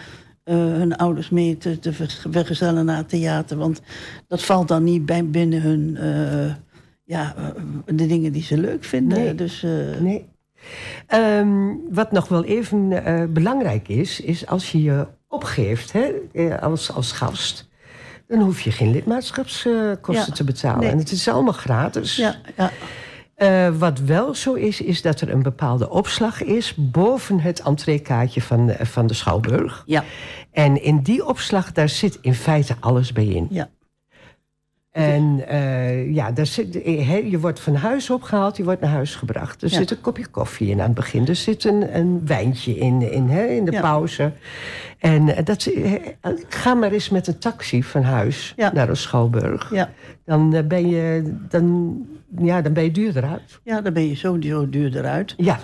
eh, hun ouders mee te, te ver- vergezellen naar het theater. Want dat valt dan niet bij, binnen hun, eh, ja, de dingen die ze leuk vinden. Nee. Dus Nee. Ehm, wat nog wel even belangrijk is, is als je je opgeeft hè, als, als gast, dan hoef je geen lidmaatschapskosten te betalen. Nee. En het is allemaal gratis. ja, ja, Eh, wat wel zo is, is dat er een bepaalde opslag is boven het entreekaartje van, de- van de Schouwburg. ja, En in die opslag, daar zit in feite alles bij in. ja. En eh, ja, daar zit, he, je wordt van huis opgehaald, je wordt naar huis gebracht. Er Ja. zit een kopje koffie in aan het begin. Er zit een, een wijntje in, in, hè, in de Ja. pauze. En eh, dat, eh, ga maar eens met een taxi van huis Ja. naar de Schouwburg. ja. Dan, eh, ben je, dan, ja, dan ben je duurder uit. Ja, dan ben je sowieso duurder uit. Ja,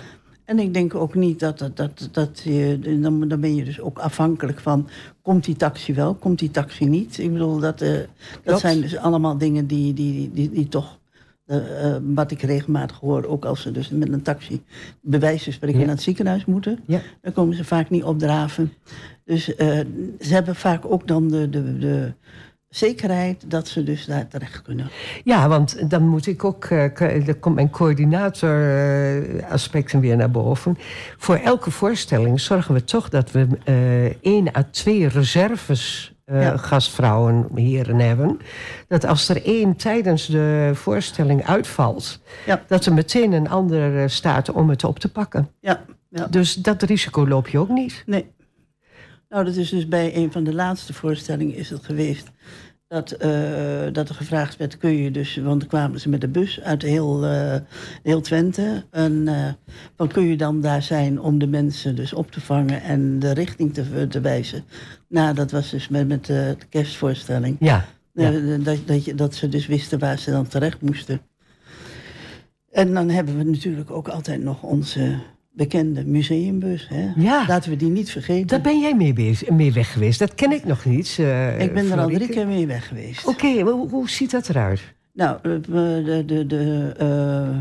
En ik denk ook niet dat, dat, dat, dat je, dan, dan ben je dus ook afhankelijk van, komt die taxi wel, komt die taxi niet? Ik bedoel, dat, eh, dat zijn dus allemaal dingen die, die, die, die toch, eh, eh, wat ik regelmatig hoor, ook als ze dus met een taxi wijze van spreken Ja. naar het ziekenhuis moeten, ja. dan komen ze vaak niet opdraven. Dus ze hebben vaak ook dan de, de, de zekerheid dat ze dus daar terecht kunnen. Ja, want dan moet ik ook, k- dan komt mijn coördinator eh, aspecten weer naar boven. Voor elke voorstelling zorgen we toch dat we eh één à twee reserves eh, Ja. gastvrouwen, heren hebben. Dat als er één tijdens de voorstelling uitvalt, Ja. dat er meteen een ander staat om het op te pakken. Ja, ja. Dus dat risico loop je ook niet. Nee. Nou, dat is dus bij een van de laatste voorstellingen is het geweest. Dat, eh, dat er gevraagd werd, kun je dus, want dan kwamen ze met de bus uit heel, eh, heel Twente. En eh, van kun je dan daar zijn om de mensen dus op te vangen en de richting te, te wijzen. Nou, dat was dus met, met de kerstvoorstelling. Ja, ja. Dat, dat, je, dat ze dus wisten waar ze dan terecht moesten. En dan hebben we natuurlijk ook altijd nog onze bekende museumbus. Hè? Ja. Laten we die niet vergeten. daar ben jij mee, bezig, mee weg geweest. Dat ken ik nog niet. eh, Ik ben er al drie keer mee weg geweest. Oké, hoe, hoe ziet dat eruit? Nou, eh, de, de, de eh,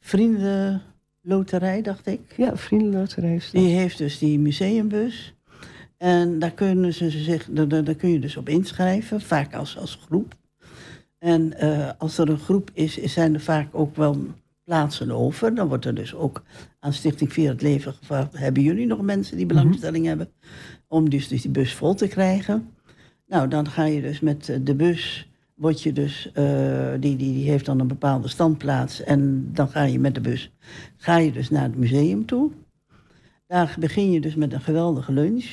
vriendenloterij, dacht ik. Ja, vriendenloterij. Die heeft dus die museumbus. En daar, kunnen ze zich, daar, daar daar kun je dus op inschrijven, vaak als, als groep. En als er een groep is- zijn er vaak ook wel plaatsen over. Dan wordt er dus ook aan Stichting Vier het Leven gevraagd... hebben jullie nog mensen die belangstelling hebben? Om dus, dus die bus vol te krijgen. Nou, dan ga je dus met eh, de bus... Word je dus, eh, die, die, die heeft dan een bepaalde standplaats... en dan ga je met de bus ga je dus naar het museum toe... Daar begin je dus met een geweldige lunch.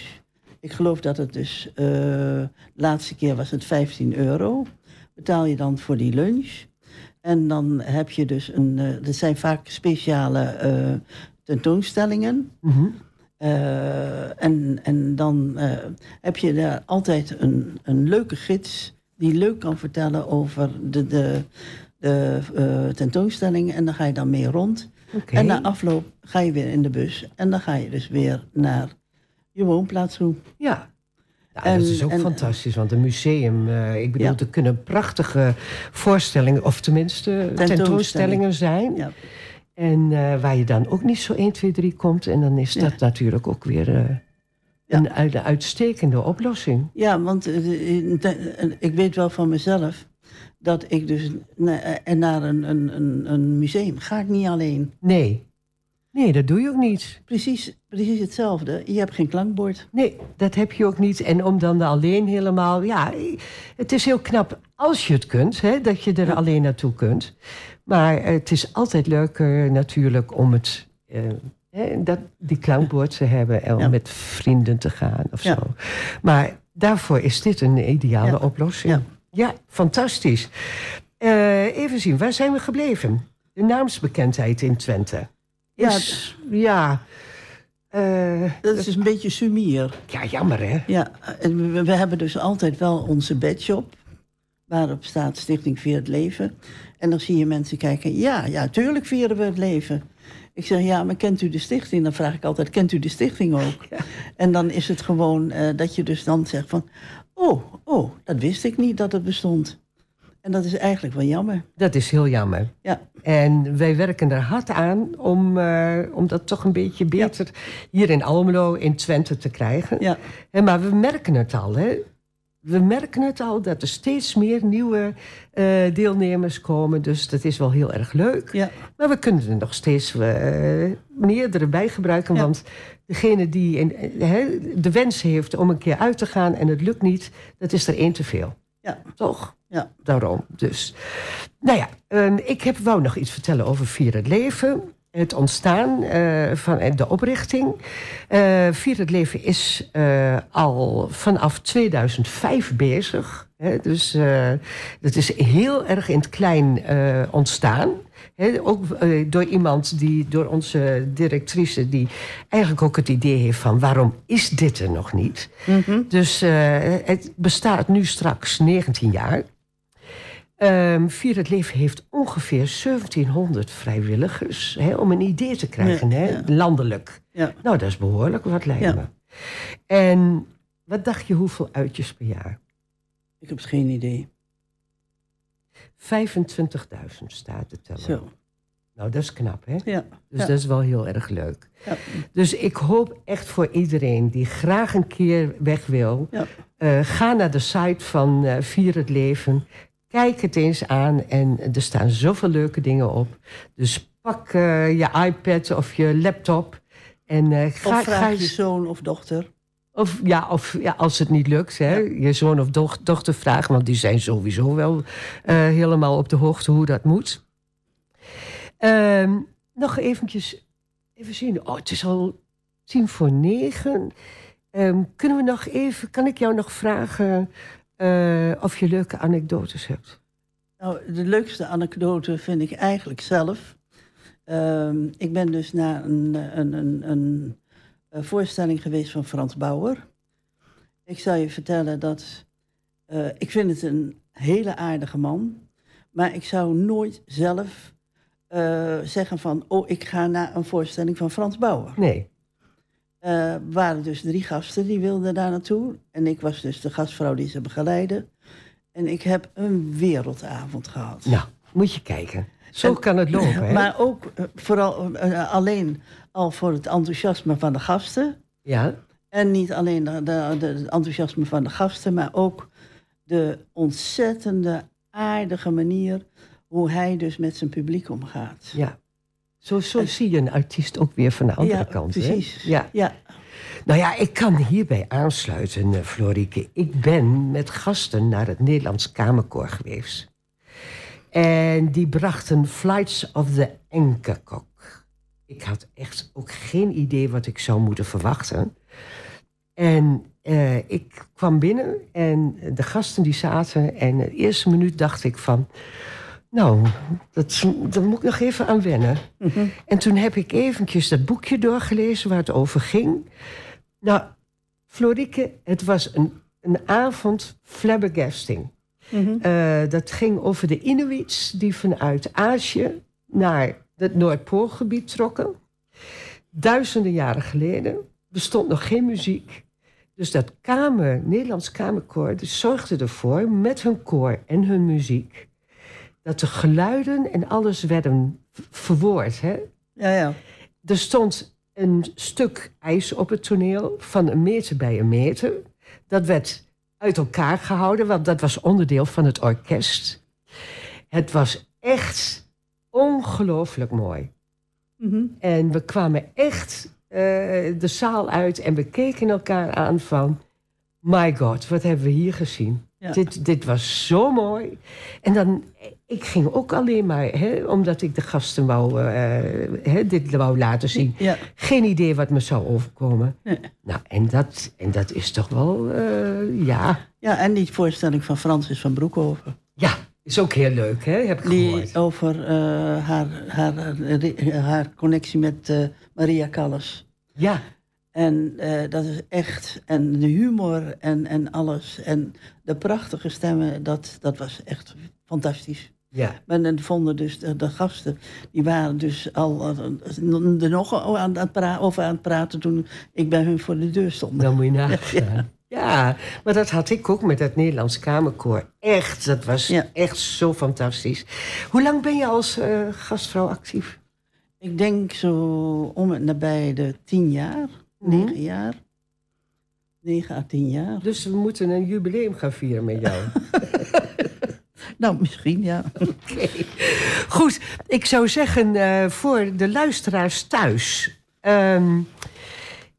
Ik geloof dat het dus, eh, de laatste keer was het 15 euro. Betaal je dan voor die lunch. En dan heb je dus een, eh er zijn vaak speciale eh, tentoonstellingen. Mhm. Eh, en, en dan heb je daar altijd een, een leuke gids die leuk kan vertellen over de, de, de tentoonstelling. En dan ga je dan mee rond. En na afloop ga je weer in de bus. En dan ga je dus weer naar je woonplaats toe. Ja. Ja, En- dat is ook en- fantastisch, want een museum, eh, ik bedoel, Ja. er kunnen prachtige voorstellingen, of tenminste Tentoonstellingen. tentoonstellingen zijn. Ja. En eh, waar je dan ook niet zo 1, 2, 3 komt. En dan is Ja. dat natuurlijk ook weer eh, een, uit- een uitstekende oplossing. Ja, want ik weet wel van mezelf dat ik dus na- eh, naar een, een, een, een museum ga ik niet alleen. Nee. Nee, dat doe je ook niet. Precies, precies hetzelfde. Je hebt geen klankbord. Nee, dat heb je ook niet. En om dan alleen helemaal... Ja, het is heel knap als je het kunt, hè, dat je er alleen naartoe kunt. Maar het is altijd leuker natuurlijk om het... eh, hè, dat, die klankbord te hebben en om Ja. met vrienden te gaan of Ja. zo. Maar daarvoor is dit een ideale oplossing. Ja. Ja, fantastisch. Eh, even zien, waar zijn we gebleven? De naamsbekendheid in Twente. Ja, Is, ja, eh, Dat is dus een beetje sumier. ja, jammer hè? Ja, en we, we hebben dus altijd wel onze badge op. Waarop staat Stichting Vier het Leven. En dan zie je mensen kijken, ja, ja, tuurlijk vieren we het leven. Ik zeg, ja, maar kent u de stichting? Dan vraag ik altijd, kent u de stichting ook? En dan is het gewoon eh, dat je dus dan zegt van... oh, oh, dat wist ik niet dat het bestond. En dat is eigenlijk wel jammer. Dat is heel jammer. Ja, En wij werken er hard aan om, eh, om dat toch een beetje beter hier in Almelo, in Twente te krijgen. ja, Hè, maar we merken het al, hè? We merken het al dat er steeds meer nieuwe eh, deelnemers komen. Dus dat is wel heel erg leuk. ja, Maar we kunnen er nog steeds eh, meerdere bij gebruiken. Ja. Want degene die in, de wens heeft om een keer uit te gaan en het lukt niet, dat is er één te veel. ja, Toch? Ja. Daarom. Dus. Nou ja, eh, ik heb, wou nog iets vertellen over Vier het Leven. Het ontstaan eh, van de oprichting. Eh Vier het Leven is eh, al vanaf 2005 bezig. Hè, dus dat is heel erg in het klein ontstaan. Ook door iemand die, door onze directrice, die eigenlijk ook het idee heeft van waarom is dit er nog niet? Dus eh, het bestaat nu straks 19 jaar. Ehm Vier het Leven heeft ongeveer 1700 vrijwilligers hè, om een idee te krijgen, Ja, hè, ja. landelijk. ja. Nou, dat is behoorlijk wat, lijkt Ja. me. En wat dacht je, hoeveel uitjes per jaar? Ik heb geen idee. 25.000 staat de teller. Zo, Nou, dat is knap, hè? ja. Dus ja. dat is wel heel erg leuk. Ja. Dus ik hoop echt voor iedereen die graag een keer weg wil... Ja. eh, ga naar de site van eh, Vier het Leven. Kijk het eens aan en er staan zoveel leuke dingen op. Dus pak eh, je iPad of je laptop... En, eh, ga, Of vraag ga je zoon of dochter. of, ja, of ja, als het niet lukt, hè, je zoon of doch- dochter vragen... want die zijn sowieso wel eh, helemaal op de hoogte hoe dat moet. Ehm, nog eventjes, even zien. Oh, het is al tien voor negen. Ehm, kunnen we nog even, kan ik jou nog vragen eh, of je leuke anekdotes hebt? Nou, de leukste anekdote vind ik eigenlijk zelf. Ehm, ik ben dus naar een, een, een, een, voorstelling geweest van Frans Bauer. Ik zal je vertellen dat eh, ik vind het een hele aardige man. Maar ik zou nooit zelf eh, zeggen van... oh, ik ga naar een voorstelling van Frans Bauer. Nee. Er waren dus drie gasten die wilden daar naartoe. En ik was dus de gastvrouw die ze begeleidde. En ik heb een wereldavond gehad. Nou, moet je kijken. Zo En- kan het lopen, hè? Maar ook eh, vooral eh, alleen al voor het enthousiasme van de gasten. Ja, En niet alleen de, de, de- het enthousiasme van de gasten, maar ook de ontzettende aardige manier hoe hij dus met zijn publiek omgaat. ja. Zo, zo zie je een artiest ook weer van de andere Ja, kant. precies. Hè? Ja. Ja, Nou ja, ik kan hierbij aansluiten, eh, Florieke. Ik ben met gasten naar het Nederlands Kamerkoor geweest. En die brachten Flights of the Enkerkok. Ik had echt ook geen idee wat ik zou moeten verwachten. En eh, ik kwam binnen en de gasten die zaten... en de eerste minuut dacht ik van... Nou, dat, daar moet ik nog even aan wennen. En toen heb ik eventjes dat boekje doorgelezen waar het over ging. Nou, Florieke, het was een, een avond flabbergasting. Eh, dat ging over de Inuits die vanuit Azië naar het Noordpoolgebied trokken. Duizenden jaren geleden bestond nog geen muziek. Dus dat kamer, Nederlands Kamerkoor, dus zorgde ervoor met hun koor en hun muziek... dat de geluiden en alles werden verwoord. Hè? ja, ja. Er stond een stuk ijs op het toneel van een meter bij een meter. Dat werd uit elkaar gehouden, want dat was onderdeel van het orkest. Het was echt ongelooflijk mooi. Mhm. En we kwamen echt eh, de zaal uit en we keken elkaar aan van... My god, wat hebben we hier gezien? Ja. Dit, dit was zo mooi. En dan, ik ging ook alleen maar, hè, omdat ik de gasten wou, eh, hè, dit wou laten zien. Ja. Geen idee wat me zou overkomen. Nee. Nou, en dat, en dat is toch wel, eh, ja, ja, en die voorstelling van Francis van Broekhoven. ja, is ook heel leuk, hè, heb ik Die gehoord. over eh, haar, haar, haar connectie met Maria Callas. Ja, En eh, dat is echt, en de humor en, en alles. En de prachtige stemmen, dat, dat was echt fantastisch. ja. En dan vonden dus de, de gasten, die waren dus al er nog aan het aan het praten toen ik bij hun voor de deur stond. Dan moet je nagaan. Ja, maar dat had ik ook met het Nederlands Kamerkoor. Echt, dat was Ja. echt zo fantastisch. Hoe lang ben je als eh, gastvrouw actief? Ik denk zo om en nabij de tien jaar, Negen jaar. Negen à tien jaar. Dus we moeten een jubileum gaan vieren met jou. Nou, misschien ja. Oké. Goed, ik zou zeggen eh, voor de luisteraars thuis. ehm,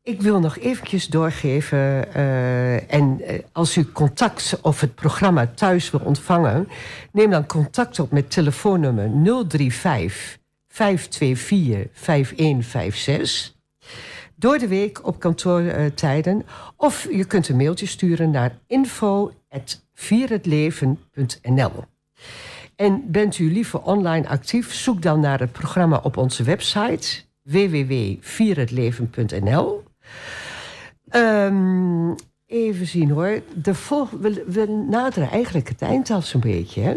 ik wil nog eventjes doorgeven. eh, en eh, als u contact of het programma thuis wil ontvangen, neem dan contact op met telefoonnummer 035 524 5156. Door de week op kantoortijden. Of je kunt een mailtje sturen naar info.vierhetleven.nl. En bent u liever online actief? Zoek dan naar het programma op onze website www.vierhetleven.nl. Ehm, even zien hoor. De vol- we, we naderen eigenlijk het eind al zo'n beetje. Hè?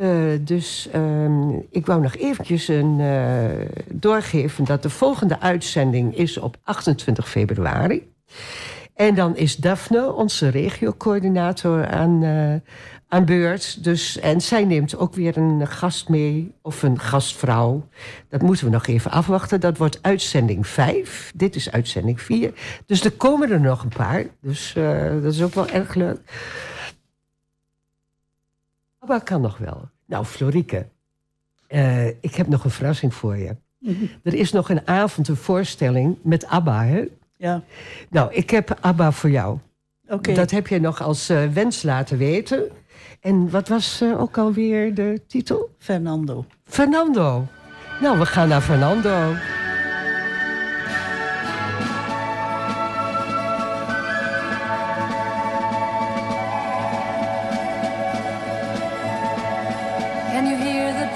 Eh, dus ehm, ik wou nog eventjes een, eh, doorgeven dat de volgende uitzending is op 28 februari. En dan is Daphne, onze regiocoördinator, aan, eh, aan beurt. Dus, en zij neemt ook weer een gast mee, of een gastvrouw. Dat moeten we nog even afwachten. Dat wordt uitzending 5. Dit is uitzending 4. Dus er komen er nog een paar. Dus dat is ook wel erg leuk. Kan nog wel. Nou, Florieke, eh, ik heb nog een verrassing voor je. Er is nog een avond, een voorstelling met Abba, hè? Ja, Nou, ik heb ABBA voor jou. oké. Dat heb je nog als eh, wens laten weten. En wat was eh, ook alweer de titel? Fernando. Fernando. Nou, we gaan naar Fernando.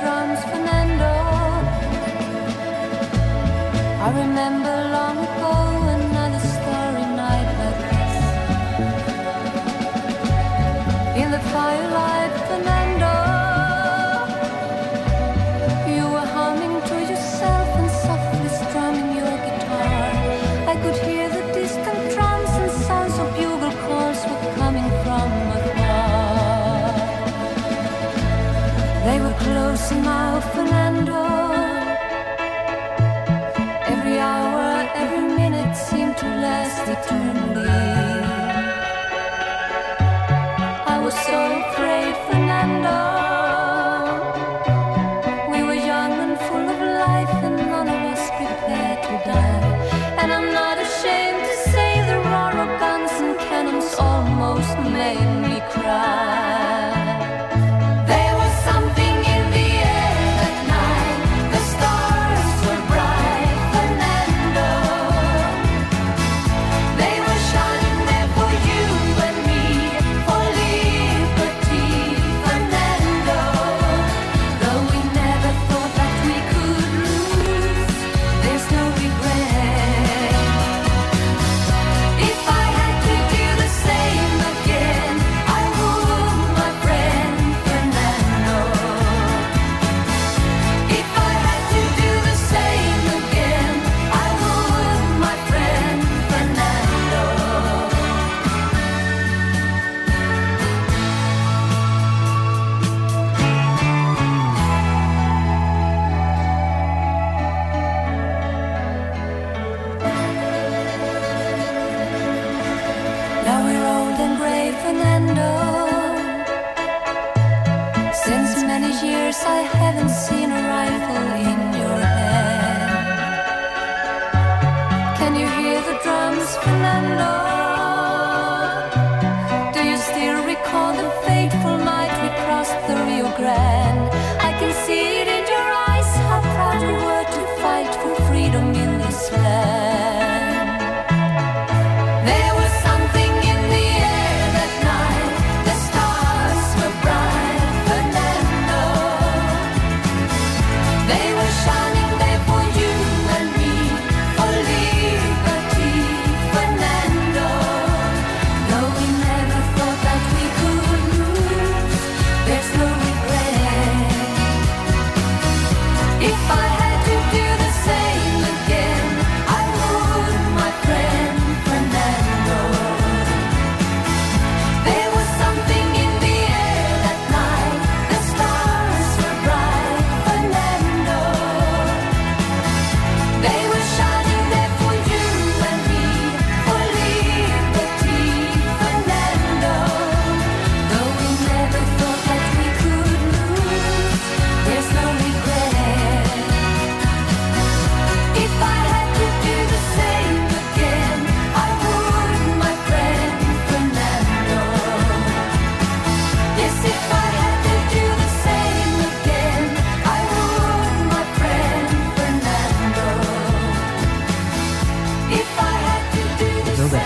Drums, Fernando? I remember long ago another starry night like this. In the firelight,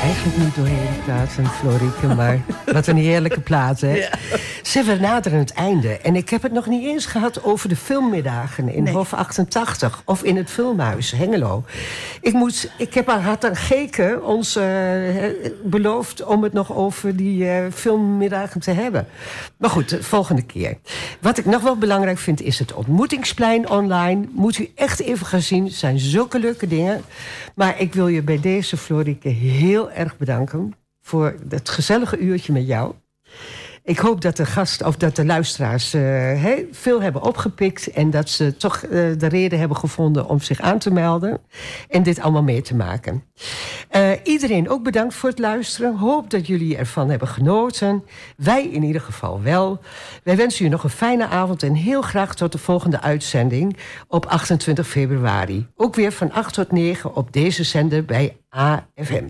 eigenlijk niet doorheen praten, Florieke, maar wat een heerlijke plaat, hè? Ze we naderen het einde. En ik heb het nog niet eens gehad over de filmmiddagen in Nee. Hof 88 of in het Filmhuis Hengelo. Ik, moet, ik heb aan, had aan Geke ons eh, beloofd om het nog over die eh, filmmiddagen te hebben. Maar goed, de volgende keer. Wat ik nog wel belangrijk vind is het ontmoetingsplein online. Moet u echt even gaan zien. Het zijn zulke leuke dingen. Maar ik wil je bij deze, Florike, heel erg bedanken voor het gezellige uurtje met jou. Ik hoop dat de gast of dat de luisteraars eh, veel hebben opgepikt en dat ze toch eh, de reden hebben gevonden om zich aan te melden en dit allemaal mee te maken. Eh, iedereen ook bedankt voor het luisteren. Hoop dat jullie ervan hebben genoten. Wij in ieder geval wel. Wij wensen u nog een fijne avond en heel graag tot de volgende uitzending op 28 februari. Ook weer van 8 tot 9 op deze zender bij AFM.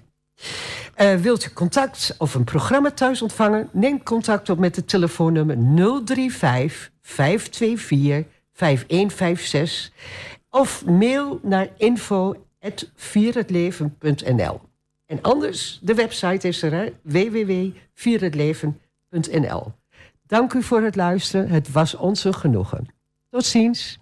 Eh, wilt u contact of een programma thuis ontvangen? Neem contact op met het telefoonnummer 035 524 5156 of mail naar info@vierhetleven.nl. En anders, de website is er, www.vierhetleven.nl. Dank u voor het luisteren. Het was ons een genoegen. Tot ziens.